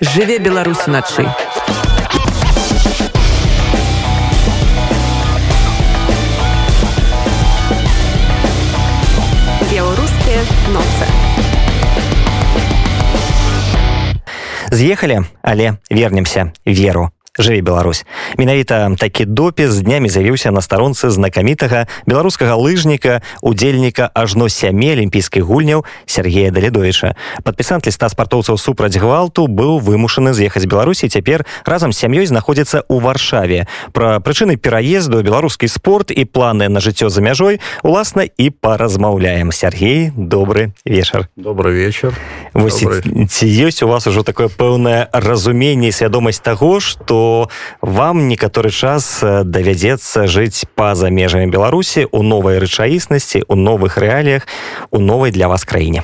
Жыве Беларусь уначы. Белорусские ноцы. З'ехалі, але вернемся веру жыве Беларусь менавіта такі допіс днямі з'явіўся на старонцы знакамітага беларускага лыжніка удзельніка ажно сямі алімпійскіх гульняў Сергея даледовича падпісант ліста спартоўцаў супраць гвалту быў вымушаны з'ехаць беларусі цяпер разам з сям'ёй знаходзіцца ў варшаве пра прычыны пераезду беларускі спорт і планы на жыццё за мяжой уласна і паразмаўляем Сергей добры вечар добрый вечер Вось, ці ёсць у вас ужо такое пэўнае разуменне свядомасць таго што вам некаторы час э, давядзецца жыць па-за межамі беларусі у новай рэчаіснасці у новых рэаліях у новай для вас краіне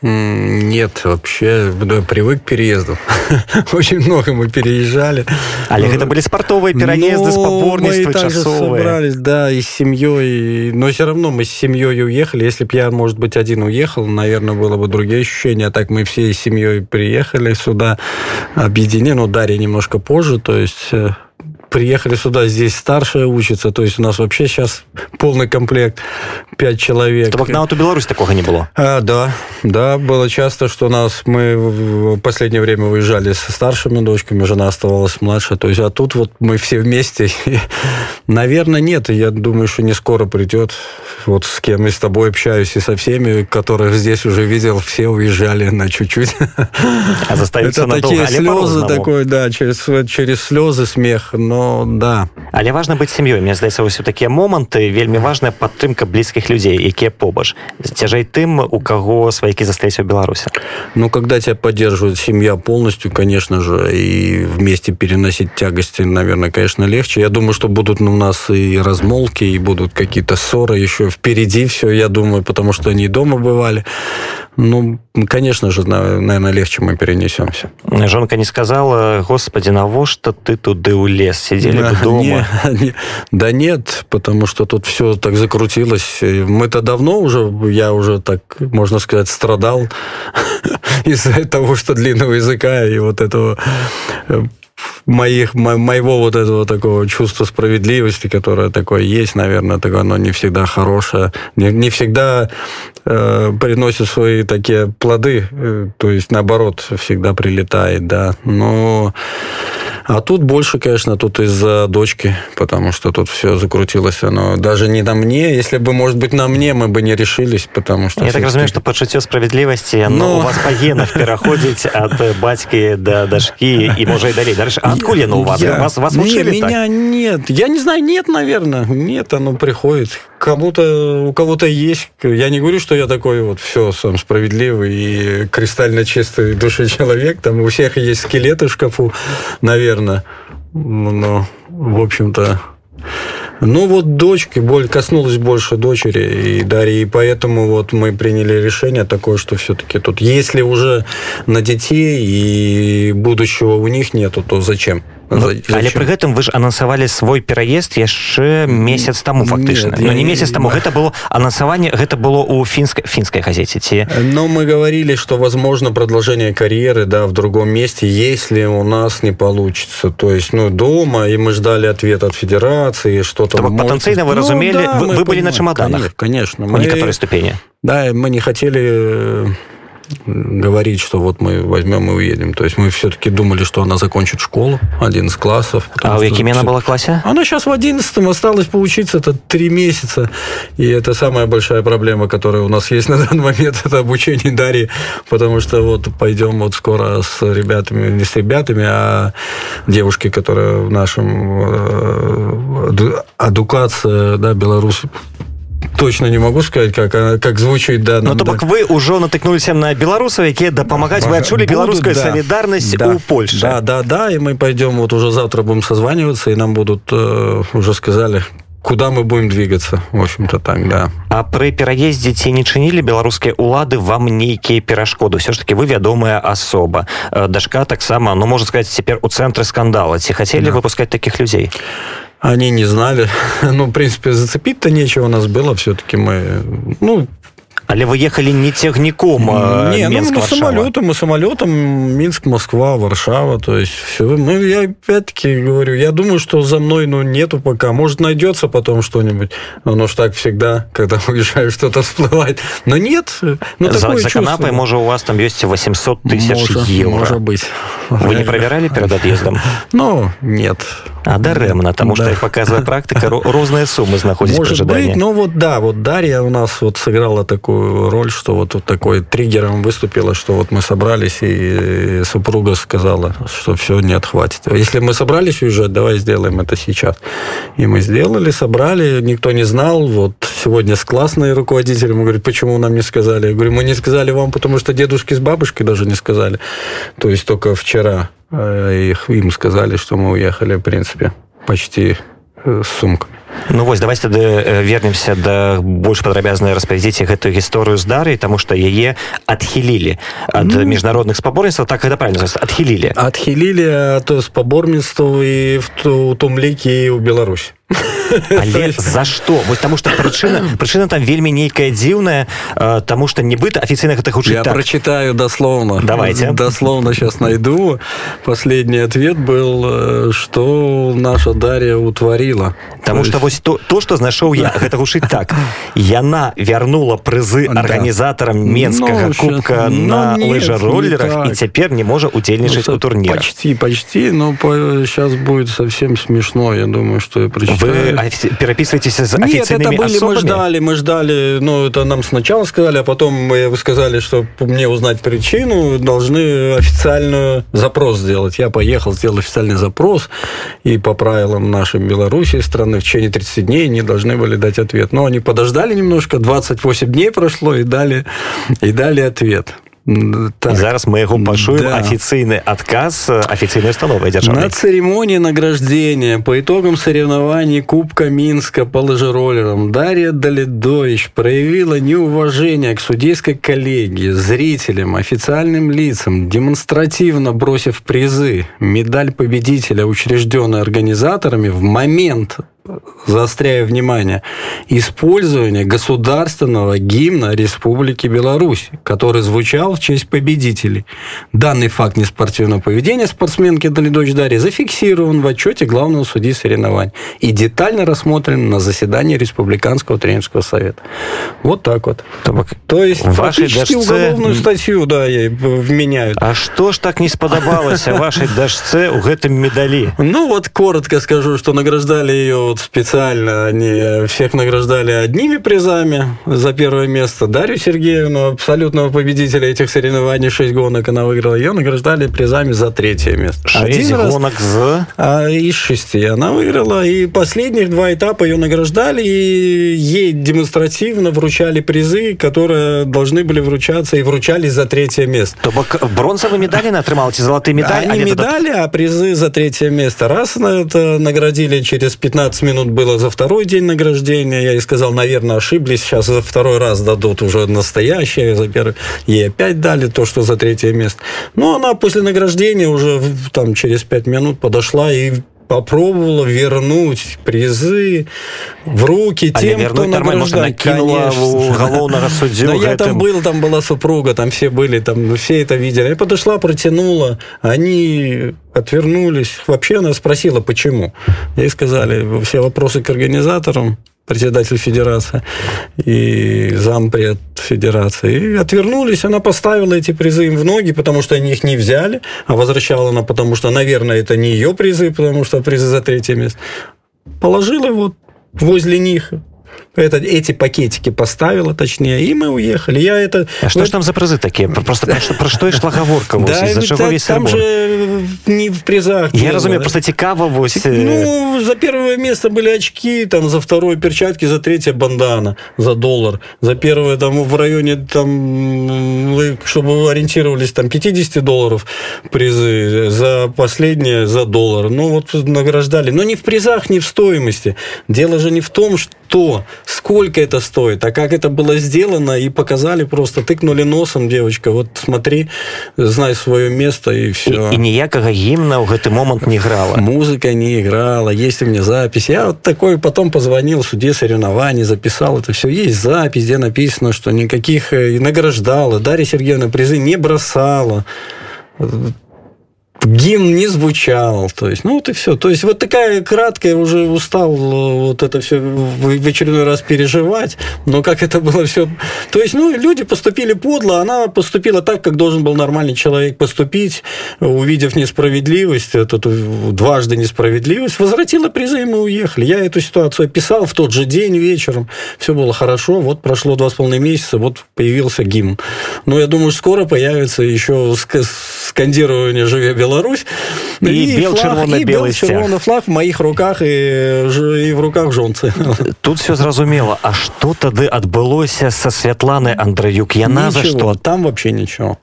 нет, вообще да, привык к переезду. Очень много мы переезжали. Але это были спортовые переезды, споборничества, часовые. собрались, да, и с семьей. Но все равно мы с семьей уехали. Если бы я, может быть, один уехал, наверное, было бы другие ощущения. А так мы всей семьей приехали сюда, объединены. Ну, Дарья немножко позже, то есть э, приехали сюда, здесь старшая учится, то есть у нас вообще сейчас полный комплект, пять человек. Чтобы на Беларусь такого не было? А, да, да, было часто, что у нас, мы в последнее время выезжали со старшими дочками, жена оставалась младше, то есть, а тут вот мы все вместе. Наверное, нет, я думаю, что не скоро придет. Вот с кем и с тобой общаюсь, и со всеми, которых здесь уже видел, все уезжали на чуть-чуть. А Это такие слезы такой, да, через, через слезы смех, но но да але важно быть сям'ёй мне здаецца вось такія моманты вельмі важная падтрымка блізкіх людзей якія побач цяжэй тым у каго сваякі засталіся ў беларусе ну когда тебя поддерживает семья полностью конечно же и вместе переносить тягости наверное конечно легче я думаю что будут у нас и размолки и будут какие-то ссоры еще впереди все я думаю потому что они дома бывали ну конечно же наверное легче мы перенесемся жонка не сказала господи навошта ты туды ў лес сидели да, дома не, не, да нет потому что тут все так закрутилось мы-то давно уже я уже так можно сказать страдал из-за того что длинного языка и вот этого э, моих, моего вот этого такого чувства справедливости, которое такое есть, наверное, так оно не всегда хорошее, не, не всегда э, приносит свои такие плоды, э, то есть наоборот всегда прилетает, да. Но а тут больше, конечно, тут из-за дочки, потому что тут все закрутилось, оно даже не на мне. Если бы, может быть, на мне, мы бы не решились, потому что... Я так разумею, что пачуццё справедливости, но... но у вас по генах пераходзіць от бацькі до дашки и может и далей. Дальше, а откуда оно у вас? Я... Вас, вас учили не, меня так? нет. Я не знаю, нет, наверное. Нет, оно приходит. Кому-то, у кого-то есть. Я не говорю, что я такой вот все сам справедливый и кристально чистый души человек. Там у всех есть скелеты в шкафу, наверное наверное. Ну, в общем-то, ну вот дочки, боль коснулась больше дочери и Дарьи, и поэтому вот мы приняли решение такое, что все-таки тут, если уже на детей и будущего у них нету, то зачем? Ну, але пры гэтым вы ж анансавалі свой пераезд яшчэ месяц таму фактычна. ну, не месяц таму гэта было анансаванне гэта было у фінскай фінскай газете ці? Но мы говорили что возможно продолжение карьеры да в другом месте если у нас не получится. То есть ну дома и мы ждали ответ от федерации что-то потенцыйна вы разумелі ну, да, вы, вы были на чемоданах. Конечно мы некоторой ступені да мы не хотели говорить, что вот мы возьмем и уедем. То есть мы все-таки думали, что она закончит школу, один из классов. А у каким она была классе? Она сейчас в одиннадцатом, осталось поучиться, это три месяца. И это самая большая проблема, которая у нас есть на данный момент, это обучение Дарьи, потому что вот пойдем вот скоро с ребятами, не с ребятами, а девушки, которые в нашем э, адукация, да, Беларусь точно не могу сказать как как звучит да но ну, то бок вы уже натыкнуліся на беларусаў якія дапамагаць вы адчулі беларуская да, солідарнасць да, у Польше да да да и мы пойдем вот уже завтра будем созваниваться и нам будут э, уже сказали куда мы будем двигаться в общем-то так да а пры пераездзе ці не чынілі беларускія улады вам нейкія перашкоды все ж таки вы вядомая асоба э, дашка таксама ну можно сказать цяпер у цэнтры скандала ці хотели да. выпускать таких людзей а Они не знали. Ну, в принципе, зацепить-то нечего у нас было. Все-таки мы, ну, Але вы ехали не цягніком э, не, ну, мы самолетом, мы самолетом Минск, Москва, Варшава, то есть все. Ну, я опять-таки говорю, я думаю, что за мной ну, нету пока. Может, найдется потом что-нибудь. Оно ж так всегда, когда уезжаю, что-то всплывает. Но нет. Ну, за, за канапой, может, у вас там есть 800 тысяч может, евро. Может быть. Вы не проверяли перед отъездом? Ну, нет. А даремно, потому да. что, как показывает практика, разные суммы находятся Может быть, ну вот да, вот Дарья у нас вот сыграла такую роль, что вот, вот такой триггером выступила, что вот мы собрались, и супруга сказала, что все, нет, хватит. Если мы собрались уезжать, давай сделаем это сейчас. И мы сделали, собрали, никто не знал. Вот сегодня с классной руководителем говорит, почему нам не сказали? Я говорю, мы не сказали вам, потому что дедушки с бабушкой даже не сказали. То есть только вчера их, им сказали, что мы уехали, в принципе, почти э, с сумками. Ну вось давайте тады вернемся да больш падрабязнай распавядзіце гэтую гісторыю з дарай тому что яе адхілілі ад ну, міжнародных спаборніцтваў так гэта правильно адхілілі адхілілі то спаборніцтваў і в том лікі ў Беларусь Але за што вось таму што прычына прычына там вельмі нейкая дзіўная таму што нібыта афіцыйна гэта хутчэй я так. прочитаю дословно давайте дословно сейчас найду последний ответ был что наша Дарья утворила Таму что вось то то что знайшоў я гэта гушыць так яна вярнула прызы арганізатарам менскага ну, кубка ну, на лыжароллерах і цяпер не можа удзельнічаць у турнірах почти почти но сейчас будет совсем смешно я думаю что я прочитаю вы переписываетесь с официальными Нет, это были, особами? мы ждали, мы ждали, ну, это нам сначала сказали, а потом мы сказали, что мне узнать причину, должны официальный запрос сделать. Я поехал, сделал официальный запрос, и по правилам нашей Беларуси страны в течение 30 дней не должны были дать ответ. Но они подождали немножко, 28 дней прошло, и дали, и дали ответ. Так. зараз мы яго пашуем да. афіцыйны адказ афіцыйнай установы дзяржавы на церемонии награждения по итогам соревнований кубка минска по лыжероллерам дарья долидович проявила неуважение к судейской коллегии зрителям официальным лицам демонстративно бросив призы медаль победителя учрежденной организаторами в момент заостряю внимание, использование государственного гимна Республики Беларусь, который звучал в честь победителей. Данный факт неспортивного поведения спортсменки Долидович Дарьи зафиксирован в отчете главного судьи соревнований и детально рассмотрен на заседании Республиканского тренерского совета. Вот так вот. Так, То есть фактически дашце... уголовную статью да, вменяют. А что ж так не сподобалось вашей дашце у гэтым медали? Ну вот коротко скажу, что награждали ее вот специально они всех награждали одними призами за первое место. Дарью Сергеевну, абсолютного победителя этих соревнований, 6 гонок она выиграла, ее награждали призами за третье место. 6 Один гонок раз, за? А, из шести она выиграла. И последних два этапа ее награждали, и ей демонстративно вручали призы, которые должны были вручаться и вручались за третье место. То бок бронзовые медали она отрымала, эти золотые медали? Они а медали, а призы за третье место. Раз это наградили через 15 минут было за второй день награждения. Я ей сказал, наверное, ошиблись. Сейчас за второй раз дадут уже настоящее. За первый. Ей опять дали то, что за третье место. Но она после награждения уже там через пять минут подошла и попробовала вернуть призы в руки тем, кто награждает. Конечно. судью. Да я там был, там была супруга, там все были, там все это видели. Я подошла, протянула, они отвернулись. Вообще она спросила, почему. Ей сказали, все вопросы к организаторам, председатель федерации и зампред федерации. И отвернулись, она поставила эти призы им в ноги, потому что они их не взяли, а возвращала она, потому что, наверное, это не ее призы, потому что призы за третье место. Положила вот возле них, это, эти пакетики поставила, точнее, и мы уехали. Я это... А что ну, ж там за призы такие? Просто про, про, что ішла гаворка? Да, за весь там же не в призах. Я разумею, просто цікаво вось... Ну, за первое место были очки, там, за второе перчатки, за третье бандана, за доллар. За первое, там, в районе, там, чтобы вы ориентировались, там, 50 долларов призы, за последнее, за доллар. Ну, вот награждали. Но не в призах, не в стоимости. Дело же не в том, что сколько это стоит, а как это было сделано, и показали просто, тыкнули носом, девочка, вот смотри, знай свое место, и все. И, и ніякага гімна в гэты момент не играла. Музыка не играла, есть у меня запись. Я вот такой потом позвонил суде соревнований, записал это все. Есть запись, где написано, что никаких э, награждала. Дарья Сергеевна призы не бросала гимн не звучал. То есть, ну вот и все. То есть, вот такая краткая, уже устал э, вот это все в очередной раз переживать. Но как это было все... То есть, ну, люди поступили подло, она поступила так, как должен был нормальный человек поступить, увидев несправедливость, эту дважды несправедливость, возвратила призы, и мы уехали. Я эту ситуацию описал в тот же день вечером. Все было хорошо. Вот прошло два с половиной месяца, вот появился гимн. Но я думаю, скоро появится еще скандирование «Живе Беларусь. И, и бел, флаг, червоный, и белый червоный флаг в моих руках и, и в руках жонцы. Тут все зразумело. А что тады адбылося со Светланой Андраюк? Яна за что? Там вообще ничего.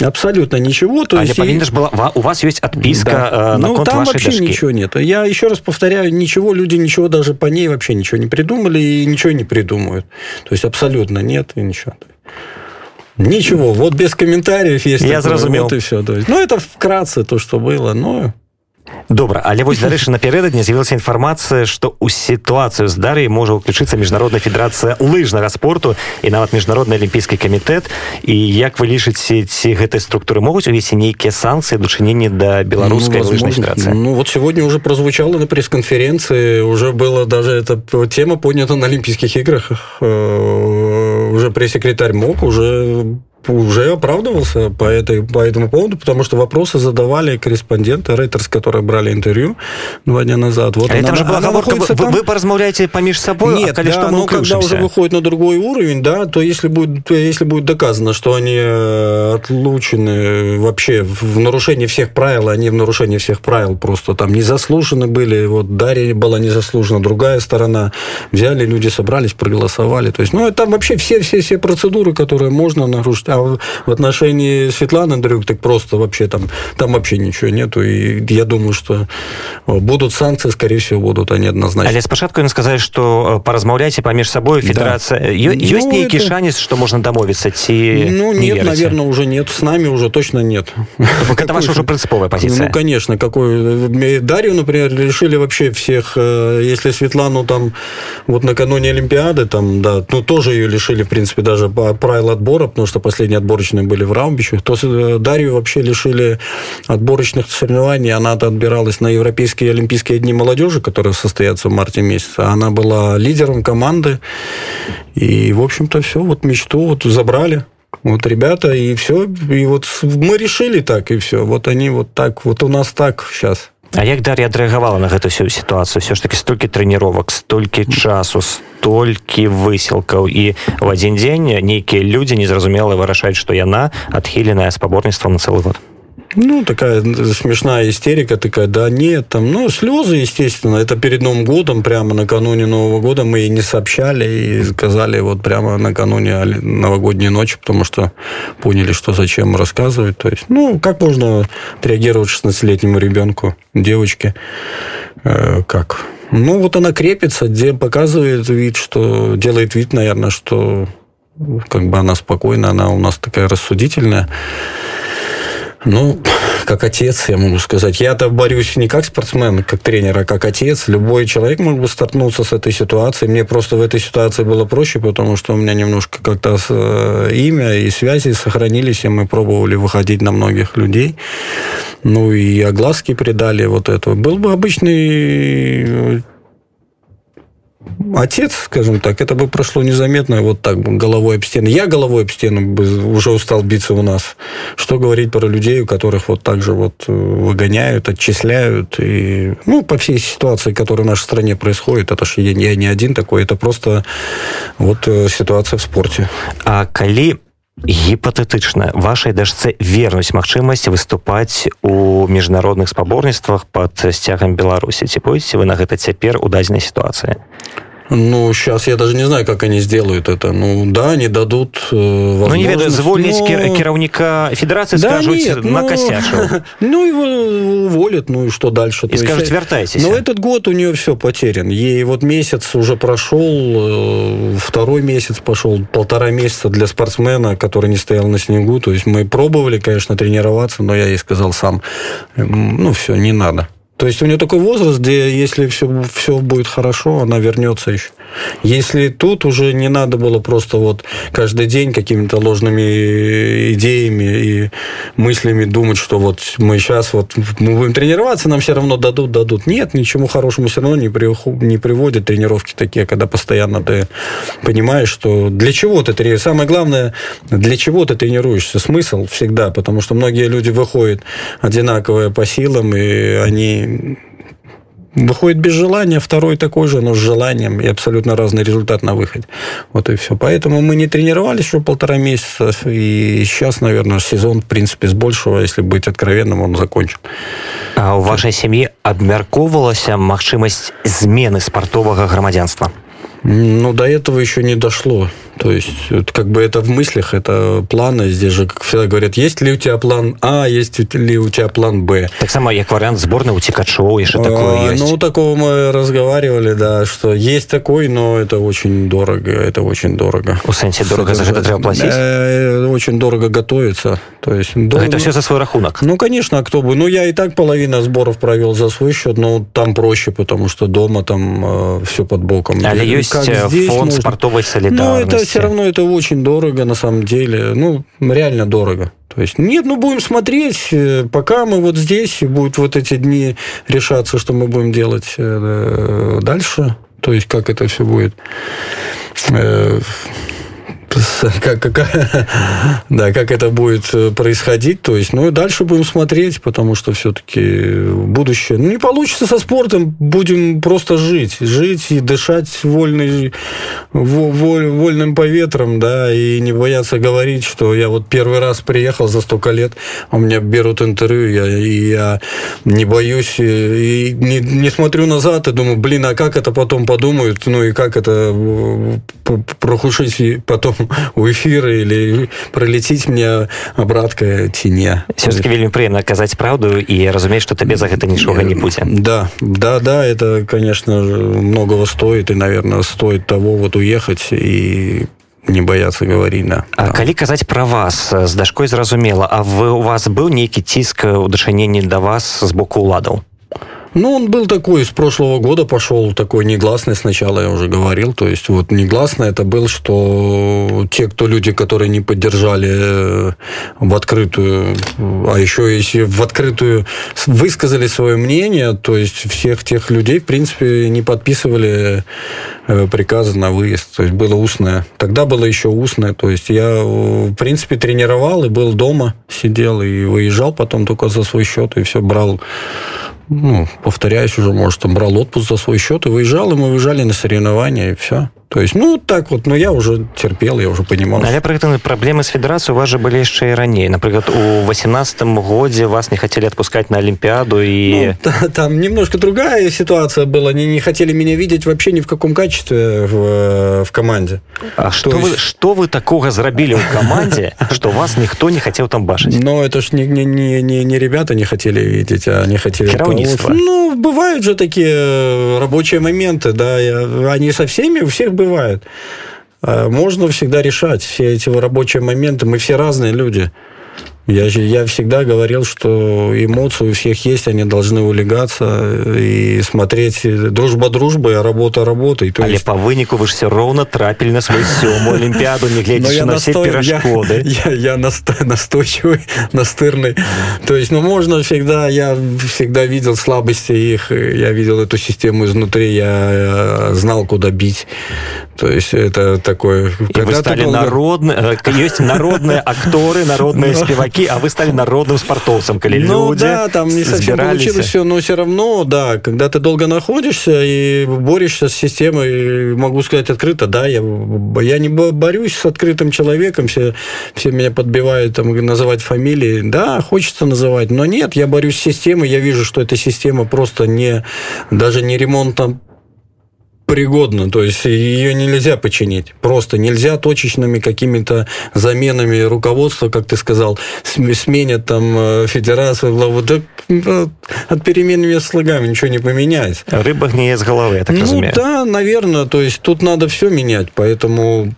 Абсолютно ничего. То есть и... же была, у вас есть отписка да. э, на ну, там вообще дошки. ничего нет. Я еще раз повторяю, ничего, люди ничего даже по ней вообще ничего не придумали и ничего не придумают. То есть абсолютно нет и ничего. Ничего, вот без комментариев есть. Я зразумел. Вот и все. То есть, ну, это вкратце то, что было, но добра але вось дарэчы напярэдадні з'явілася інфармацыя што ў сітуацыю з дар'яй можа ўключыцца міжнародная федэрацыя лыжнага спорту і нават міжнародны алімпійскі камітэт і як вы лічыце ці гэтай структуры могуць увесці нейкія санкцыі дачыненні да беларускай ну, лыжнай федерации ну вот сегодня уже прозвучало на пресс-конференции уже было даже эта тема поднята на олимпийских играх э, уже пресс-секретарь мог уже уже оправдывался по, этой, по этому поводу, потому что вопросы задавали корреспонденты Рейтерс, которые брали интервью два дня назад. Вот а она, это же была оговорка, вы, там... вы поразмовляете помеж собой, Нет, а да, что мы но когда уже выходит на другой уровень, да, то если будет, если будет доказано, что они э, отлучены вообще в нарушении всех правил, они в нарушении всех правил просто там незаслуженно были, вот Дарья была незаслужена, другая сторона, взяли, люди собрались, проголосовали, то есть, ну, это вообще все-все-все процедуры, которые можно нарушить, а в отношении Светланы Андрюк так просто вообще там, там вообще ничего нету. И я думаю, что будут санкции, скорее всего, будут они однозначно. Але спочатку він сказали, що поразмовляйте поміж собой, федерация. Да. Есть ну, некий это... шанс, что можно домовиться? Ти ну, не нет, верите? наверное, уже нет. С нами уже точно нет. Это ваша уже принциповая позиция. Ну, конечно. Какой... Дарью, например, решили вообще всех, э, если Светлану там вот накануне Олимпиады, там, да, ну, тоже ее лишили, в принципе, даже по правил отбора, потому что после последние отборочные были в Раумбиче, то э, Дарью вообще лишили отборочных соревнований. Она отбиралась на Европейские Олимпийские дни молодежи, которые состоятся в марте месяце. Она была лидером команды. И, в общем-то, все, вот мечту вот забрали. Вот ребята, и все. И вот мы решили так, и все. Вот они вот так, вот у нас так сейчас. А як Дар'я адрэагавала на гэту всю сітуацыю? Все ж таки столькі трэніровак столькі часу столькі высілкаў. І в адзін дзень нейкія людзі незразумела вырашаюць што яна адхіленая спаборніцтва на цэлы год Ну, такая смешная истерика, такая, да нет, там, ну, слезы, естественно, это перед Новым годом, прямо накануне Нового года мы ей не сообщали и сказали вот прямо накануне новогодней ночи, потому что поняли, что зачем рассказывать, то есть, ну, как можно реагировать 16-летнему ребенку, девочке, э, как? Ну, вот она крепится, где показывает вид, что, делает вид, наверное, что как бы она спокойна, она у нас такая рассудительная, ну, как отец, я могу сказать. Я-то борюсь не как спортсмен, как тренер, а как отец. Любой человек мог бы столкнуться с этой ситуацией. Мне просто в этой ситуации было проще, потому что у меня немножко как-то э, имя и связи сохранились, и мы пробовали выходить на многих людей. Ну, и огласки придали вот это. Был бы обычный отец, скажем так, это бы прошло незаметно, вот так головой об стену. Я головой об стену бы уже устал биться у нас. Что говорить про людей, у которых вот так же вот э, выгоняют, отчисляют. И, ну, по всей ситуации, которая в нашей стране происходит, это же я, я не один такой, это просто вот э, ситуация в спорте. А коли гіпатэтычна вашай дачцэ вернуць магчымасць выступаць у міжнародных спаборніцтвах под сцягам беларусі ці пойдзеце вы на гэта цяпер у дадзенай сітуацыі Ну, сейчас я даже не знаю, как они сделают это. Ну, да, они дадут э, Ну, не ведаю, звольнить но... кіраўніка федерации да скажут, нет, ну, накосячил. Ну, его уволят, ну и что дальше? И То скажут, есть, вертайтесь. Но этот год у нее все потерян. Ей вот месяц уже прошел, э, второй месяц пошел, полтора месяца для спортсмена, который не стоял на снегу. То есть мы пробовали, конечно, тренироваться, но я ей сказал сам, ну, все, не надо. то есть у нее такой возраст, где если все, все будет хорошо, она вернется еще. Если тут уже не надо было просто вот каждый день какими-то ложными идеями и мыслями думать, что вот мы сейчас вот мы будем тренироваться, нам все равно дадут, дадут. Нет, ничему хорошему все равно не, при, не приводят тренировки такие, когда постоянно ты понимаешь, что для чего ты тренируешься. Самое главное, для чего ты тренируешься. Смысл всегда, потому что многие люди выходят одинаковые по силам, и они выходит без желания, второй такой же, но с желанием, и абсолютно разный результат на выходе. Вот и все. Поэтому мы не тренировались еще полтора месяца, и сейчас, наверное, сезон, в принципе, с большего, если быть откровенным, он закончен. А у вашей семьи абмяркоўвалася магчымасць змены спартовага грамадзянства ну до этого еще не дошло то есть, как бы это в мыслях, это планы. Здесь же, как всегда говорят, есть ли у тебя план А, есть ли у тебя план Б. Так само, как вариант сборной у Тикачева, еще такое а, есть. Ну, такого мы разговаривали, да, что есть такой, но это очень дорого, это очень дорого. У сенсе дорого за это треба платить? Э, очень дорого готовиться. То есть, дорого... Это все за свой рахунок? Ну, конечно, а кто бы. Ну, я и так половина сборов провел за свой счет, но там проще, потому что дома там э, все под боком. А есть как э, фонд можно... спортовой солидарности? Ну, это все равно это очень дорого на самом деле. Ну, реально дорого. То есть, нет, ну, будем смотреть, э, пока мы вот здесь, и будут вот эти дни решаться, что мы будем делать э, дальше, то есть, как это все будет э, как, как, да, как это будет э, происходить. То есть, ну и дальше будем смотреть, потому что все-таки будущее. Ну, не получится со спортом, будем просто жить. Жить и дышать вольный, воль, вольным поветром, да, и не бояться говорить, что я вот первый раз приехал за столько лет, а у меня берут интервью, я, и я не боюсь, и не, не смотрю назад и думаю, блин, а как это потом подумают, ну и как это э, прохушить потом у эфира или пролететь мне обратка ці не все-таки вельмі прыемна казаць праўду і разумець что табе за гэта нічога не будзе да да да это конечно многого стоит и наверное стоит того вот уехать и не бояться говорить на А да. калі казаць про вас з дашкой зразумела А вы у вас быў нейкі ціск у дачыненні да вас з боку уладаў ну, он был такой, с прошлого года пошел такой негласный сначала, я уже говорил. То есть, вот негласный это был, что те, кто люди, которые не поддержали э, в открытую, а еще если в открытую высказали свое мнение, то есть всех тех людей, в принципе, не подписывали э, приказы на выезд. То есть было устное. Тогда было еще устное. То есть я, в принципе, тренировал и был дома, сидел и выезжал потом только за свой счет и все брал ну, повторяюсь уже, может, там брал отпуск за свой счет и выезжал, и мы выезжали на соревнования, и все. То есть, ну, так вот, но я уже терпел, я уже понимал. Але пры гэтым праблемы з федэрацыю у вас же былі яшчэ і раней напрыклад у восемнадцатом годзе вас не хотели отпускать на олимпиаду и ну, та, там немножко другая ситуация была они не хотели меня видеть вообще ни в каком качестве в, в команде А что есть... вы что вы такого зрабілі в команде что вас никто не хотел там башить но это ж не, не, не, не, не ребята не хотели видеть а они хотели ну бывают же такие рабочие моменты да они со всеми у всех бывает. А, можно всегда решать все эти рабочие моменты. Мы все разные люди. Я, я всегда говорил, что эмоции у всех есть, они должны улегаться и смотреть дружба дружбой, а работа работой. То Але есть... по вынику вы же все ровно трапили на свою сёмую Олимпиаду, не глядя на все перешкоды. Я, я, я настойчивый, настырный. То есть, ну, можно всегда, я всегда видел слабости их, я видел эту систему изнутри, я знал, куда бить. То есть, это такое... И вы стали долго... народные, э, есть народные акторы, народные спеваки, игроки, а вы стали народным спортовцем, коли ну, люди да, там не совсем получилось все, но все равно, да, когда ты долго находишься и борешься с системой, могу сказать открыто, да, я, я не борюсь с открытым человеком, все, все меня подбивают там называть фамилии, да, хочется называть, но нет, я борюсь с системой, я вижу, что эта система просто не, даже не ремонтом пригодна, то есть ее нельзя починить. Просто нельзя точечными какими-то заменами руководства, как ты сказал, сменят там э, федерацию, главу. Да, ну, от перемен слогами ничего не поменяется. Рыба гниет с головы, я так ну, разумею. да, наверное, то есть тут надо все менять, поэтому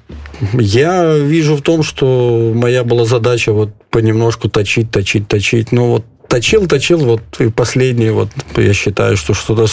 я вижу в том, что моя была задача вот понемножку точить, точить, точить. Ну вот точил, точил, вот и последний, вот я считаю, что что-то...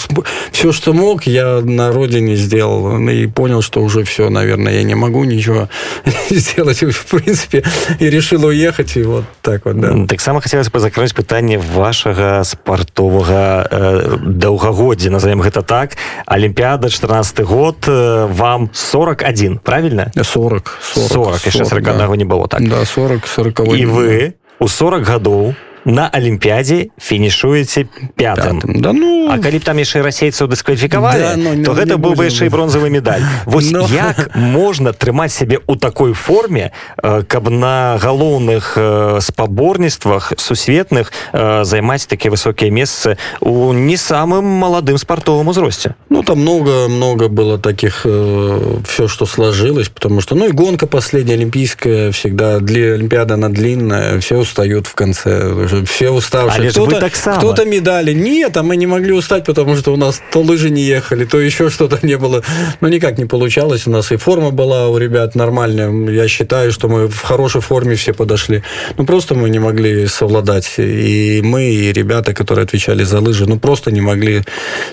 Все, что мог, я на родине сделал. И понял, что уже все, наверное, я не могу ничего сделать, в принципе, и решил уехать, и вот так вот, да. Так само хотелось бы закрыть питание вашего спортового э, долгогодия, назовем это так. Олимпиада, 14 год, э, вам 41, правильно? 40. 40, 40 еще 40 да. не было так. Да, 40, 40. И вы у 40 годов на алімпіядзе фінішуеце пятым да ну а калі б там яшчэ расейцаў дыскваліфікавалі да, ну, то гэта быў бы яшчэ і бронзавы медаль вось но... Ну. як можна трымаць сябе ў такой форме э, каб на галоўных э, спаборніцтвах сусветных э, займаць такія высокія месцы у не самым маладым спартовым узросце ну там много много было таких все что сложилось потому что ну и гонка последняя олимпийская всегда для олимпиада она длинная все устают в конце уже все уставшие. Кто-то, кто-то медали. Нет, а мы не могли устать, потому что у нас то лыжи не ехали, то еще что-то не было. Ну, никак не получалось. У нас и форма была у ребят нормальная. Я считаю, что мы в хорошей форме все подошли. Ну, просто мы не могли совладать. И мы, и ребята, которые отвечали за лыжи, ну, просто не могли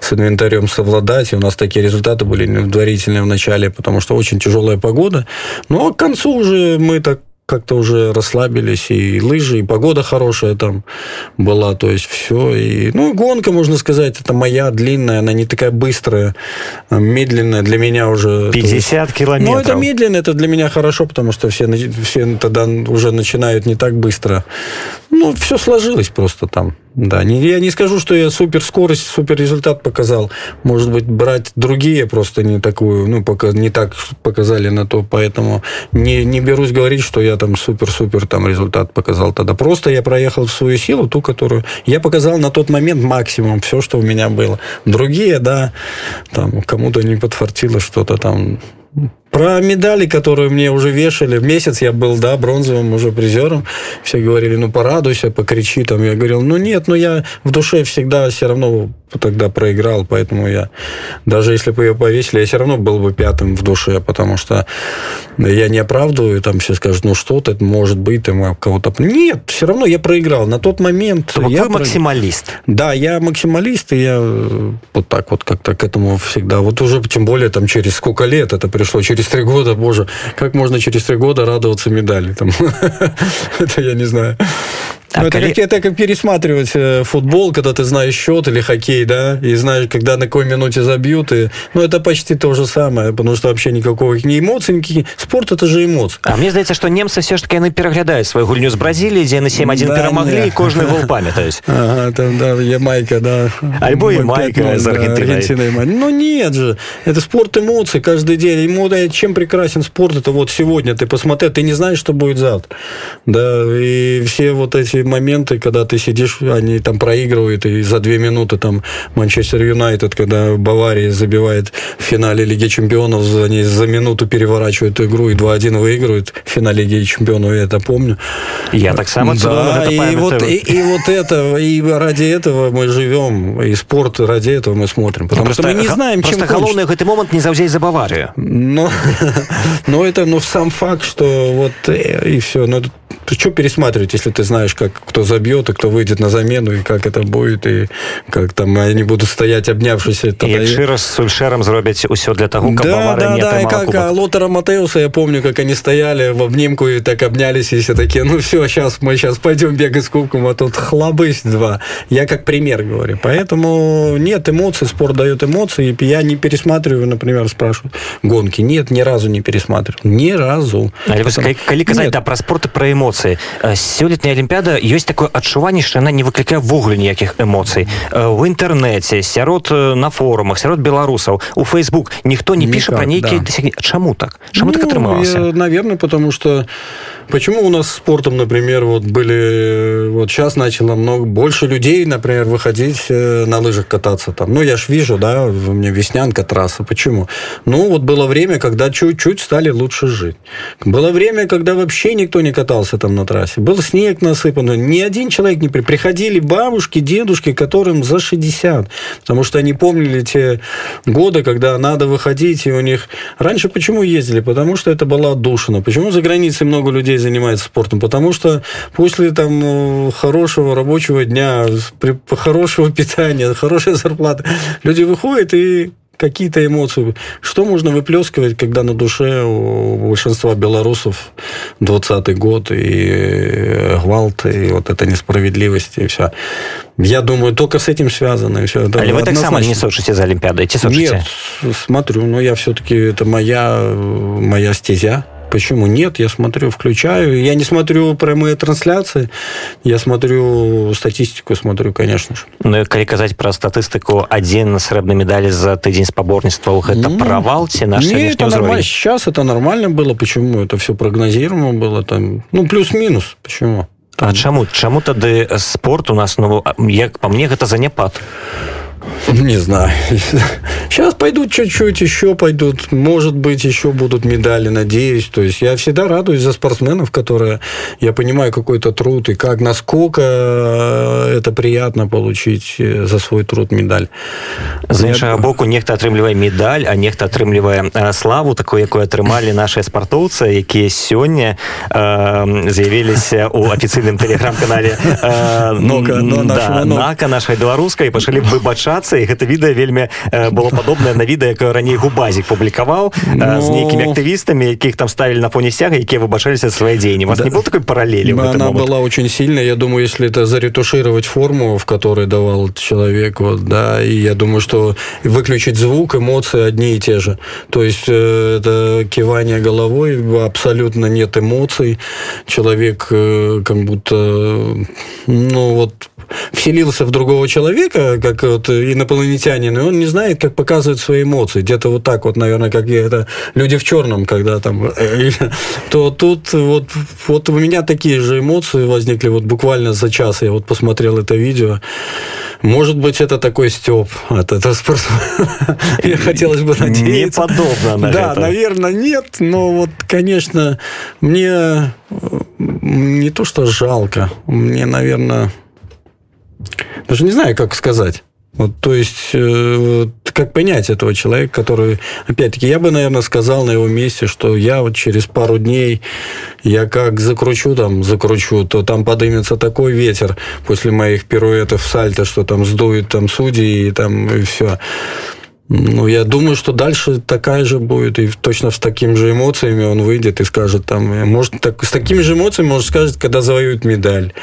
с инвентарем совладать. И у нас такие результаты были удовлетворительные в начале, потому что очень тяжелая погода. Ну, а к концу уже мы так как-то уже расслабились, и лыжи, и погода хорошая там была, то есть все. И, ну, гонка, можно сказать, это моя длинная, она не такая быстрая, а медленная для меня уже. 50 есть, километров. Ну, это медленно, это для меня хорошо, потому что все, все тогда уже начинают не так быстро. Ну, все сложилось просто там. Да, не, я не скажу, что я супер скорость, супер результат показал. Может быть, брать другие просто не такую, ну, пока не так показали на то, поэтому не, не берусь говорить, что я там супер-супер там результат показал тогда. Просто я проехал в свою силу, ту, которую я показал на тот момент максимум, все, что у меня было. Другие, да, там кому-то не подфартило что-то там про медали, которые мне уже вешали. Месяц я был, да, бронзовым уже призером. Все говорили, ну, порадуйся, покричи. Там. Я говорил, ну, нет, ну, я в душе всегда все равно тогда проиграл, поэтому я, даже если бы ее повесили, я все равно был бы пятым в душе, потому что я не оправдываю, там все скажут, ну, что ты, может быть, там кого-то... Нет, все равно я проиграл. На тот момент... То я вы максималист. Да, я максималист, и я вот так вот как-то к этому всегда... Вот уже, тем более, там, через сколько лет это пришло, через через три года, боже, как можно через три года радоваться медали? Там? Это я не знаю. А ну, это, коли... как, это как пересматривать э, футбол, когда ты знаешь счет или хоккей, да, и знаешь, когда на какой минуте забьют. И... Ну, это почти то же самое, потому что вообще никаких не эмоций, никаких... Спорт – это же эмоции. А мне здається, что немцы все ж таки яны пераглядаюць свою гульню з Бразіліі, дзе на 7-1 да, перамаглі, не. і кожны гол памятаюць. Ага, там, да, Ямайка, да. Альбо Ямайка с Аргентиной. Да, ну, нет же. Это спорт эмоций каждый день. Ему, да, чем прекрасен спорт, это вот сегодня ты посмотри, ты не знаешь, что будет завтра. Да, и все вот эти моменты, когда ты сидишь, они там проигрывают, и за две минуты там Манчестер Юнайтед, когда Бавария забивает в финале Лиги Чемпионов, они за минуту переворачивают игру и 2-1 выигрывают в финале Лиги Чемпионов, я это помню. Я так само Да, и вот, и, и вот это, и ради этого мы живем, и спорт ради этого мы смотрим, потому просто, что мы не знаем, просто чем головне в этот момент не завзять за Баварию. Но, но это ну, сам факт, что вот э, и все. Ну, ты что пересматривать, если ты знаешь, как кто забьет, и кто выйдет на замену, и как это будет, и как там они будут стоять, обнявшись. Тогда... И Шира с Сульшером зробить все для того, как да, да, не да, и как а, Лотера Матеуса, я помню, как они стояли в обнимку и так обнялись, и все такие, ну все, сейчас мы сейчас пойдем бегать с кубком, а тут хлобысь два. Я как пример говорю. Поэтому нет эмоций, спорт дает эмоции. Я не пересматриваю, например, спрашивают, гонки. Нет, ни разу не пересматриваю. Ни разу. А Потому... Коли казать, да, про спорт и про эмоции эмоцыі сёлетняя алімпіяда правда ёсць такое адчуванне что яна не выклікае ввогуле ніякіх эмоцый в інтэрнэце сярод на форумах сярод беларусаў у Facebook ніхто не піша про нейкіе да. чаму так чаму ну, так атрымалася наверное потому что Почему у нас спортом, например, вот были, вот сейчас начало много, больше людей, например, выходить э, на лыжах кататься там. Ну, я ж вижу, да, у меня веснянка трасса. Почему? Ну, вот было время, когда чуть-чуть стали лучше жить. Было время, когда вообще никто не катался там на трассе. Был снег насыпан, ни один человек не при... Приходили бабушки, дедушки, которым за 60, потому что они помнили те годы, когда надо выходить, и у них... Раньше почему ездили? Потому что это была отдушина. Почему за границей много людей занимается спортом? Потому что после там э, хорошего рабочего дня, хорошего питания, хорошей зарплаты, люди выходят и какие-то эмоции. Что можно выплескивать, когда на душе у большинства белорусов 20-й год и э, гвалт, и вот эта несправедливость, и все. Я думаю, только с этим связано. И все. Это Але вы так само не сочите за Олимпиадой? Нет, смотрю, но я все-таки, это моя, моя стезя. Почему нет? Я смотрю, включаю. Я не смотрю прямые трансляции, я смотрю статистику, смотрю, конечно же. Ну, и коли казать про статистику, один срэбный медаль за тыдзень спаборництва, это ну, провал, те наши Нет, это нормально. Сейчас это нормально было. Почему? Это все прогнозируемо было. Там, ну, плюс-минус. Почему? Там... А чаму? Чаму тады спорт у нас, ну, як по мне, это заняпад? Не знаю. Сейчас пойдут чуть-чуть, еще пойдут. Может быть, еще будут медали, надеюсь. То есть я всегда радуюсь за спортсменов, которые, я понимаю, какой-то труд, и как, насколько э, это приятно получить э, за свой труд медаль. З іншага боку, нехта атрымлівае медаль, а нехта атрымлівае э, славу, такую, якую атрымалі наши спартоўцы, якія сёння э, з'явіліся ў афіцыйным тэлеграм-канале э, Нока, ну, да, нака нашай беларускай і пачалі выбачацца і гэта відэа вельмі было падобнае на відэа якое раней губазік публікаваў Но... з нейкімі актывістамі якіх там ставілі на фоне сяга якія выбачаліся свае дзеянні вас да. не был такой параллели она была очень сильная я думаю если это заретушировать форму в которой давал человек вот да и я думаю что выключить звук эмоции одни и те же то есть э, это кивание головой абсолютно нет эмоций человек э, как будто ну вот вселился в другого человека, как вот инопланетянин, и он не знает, как показывать свои эмоции. Где-то вот так вот, наверное, как это люди в черном, когда там... То тут вот, вот у меня такие же эмоции возникли вот буквально за час. Я вот посмотрел это видео. Может быть, это такой стёб от этого спортсмена. Я хотелось бы надеяться. Не подобно на Да, наверное, нет. Но вот, конечно, мне не то, что жалко. Мне, наверное, даже не знаю, как сказать. Вот, то есть, э, как понять этого человека, который, опять-таки, я бы, наверное, сказал на его месте, что я вот через пару дней, я как закручу там, закручу, то там подымется такой ветер после моих пируэтов сальто, что там сдует там судьи и там и все. Ну, я думаю, что дальше такая же будет, и точно с такими же эмоциями он выйдет и скажет там, может, так, с такими же эмоциями, может, скажет, когда завоюет медаль.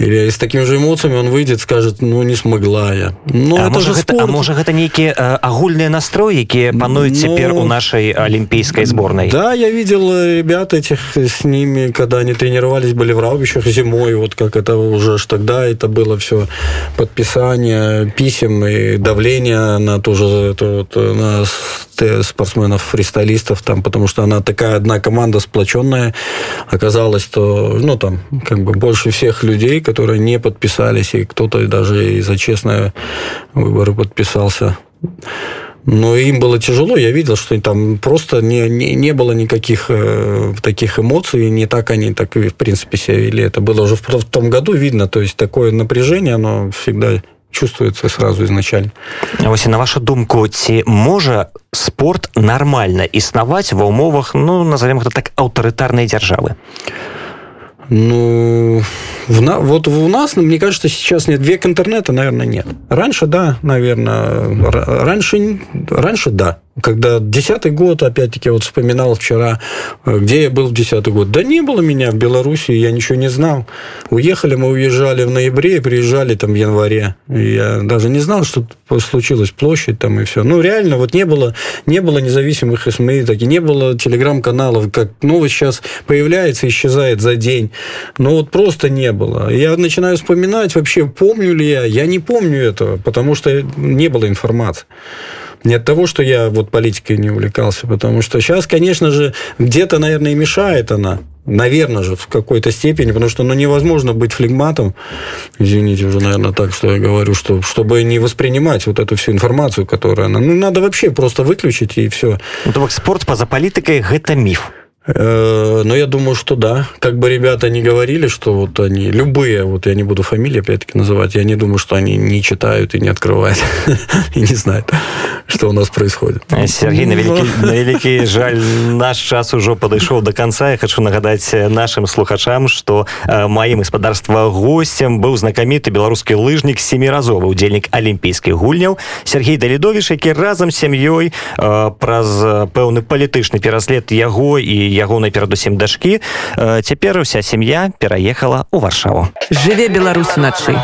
Или с такими же эмоциями он выйдет, скажет, ну, не смогла я. Ну, а, может, это, а может, это некие э, агульные настрои, которые пануют ну, теперь у нашей олимпийской сборной? Да, я видел э, ребят этих с ними, когда они тренировались, были в Раубищах зимой, вот как это уже ж тогда это было все подписание писем и давление на ту же эту вот, э, на спортсменов-фристайлистов, там, потому что она такая одна команда сплоченная оказалась, то, ну, там, как бы больше всех людей, которые не подписались, и кто-то даже и за честные выборы подписался. Но им было тяжело, я видел, что там просто не, не, не было никаких э, таких эмоций, не так они так, в принципе, себя вели. Это было уже в, в том году видно, то есть такое напряжение, оно всегда чувствуется сразу изначально. Вось на вашу думку ці можа спорт нормально існаваць ва умовах ну назовем это так аўтарытарнай дзяржавы ну в на, вот у нас мне кажется сейчас нет. Век интернета наверное нет. Раньше да наверное раньше раньше да когда десятый год, опять-таки, вот вспоминал вчера, э, где я был в десятый год. Да не было меня в Беларуси, я ничего не знал. Уехали, мы уезжали в ноябре приезжали там в январе. Я даже не знал, что случилось, площадь там и все. Ну, реально, вот не было, не было независимых СМИ, так и не было телеграм-каналов, как новость сейчас появляется, исчезает за день. Но вот просто не было. Я начинаю вспоминать, вообще помню ли я. Я не помню этого, потому что не было информации не от того, что я вот политикой не увлекался, потому что сейчас, конечно же, где-то, наверное, и мешает она. Наверное же, в какой-то степени, потому что ну, невозможно быть флегматом, извините уже, наверное, так, что я говорю, что, чтобы не воспринимать вот эту всю информацию, которая. Ну, надо вообще просто выключить, и все. Ну, спорт поза политикой – это миф. Э, но я думаю, что да. Как бы ребята не говорили, что вот они, любые, вот я не буду фамилии опять-таки называть, я не думаю, что они не читают и не открывают, и не знают, что у нас происходит. Э, Сергей, на великий, на великий жаль, наш час уже подошел до конца. Я хочу нагадать нашим слухачам, что э, моим господарства гостем был знакомитый белорусский лыжник, семиразовый удельник олимпийских гульняў Сергей Далидович, які разом с семьей э, праз пэўны палітычны пераслед яго і ягонай перадусім дашкі цяпер уся сям'я пераехала ў варшаву жыве беларус начай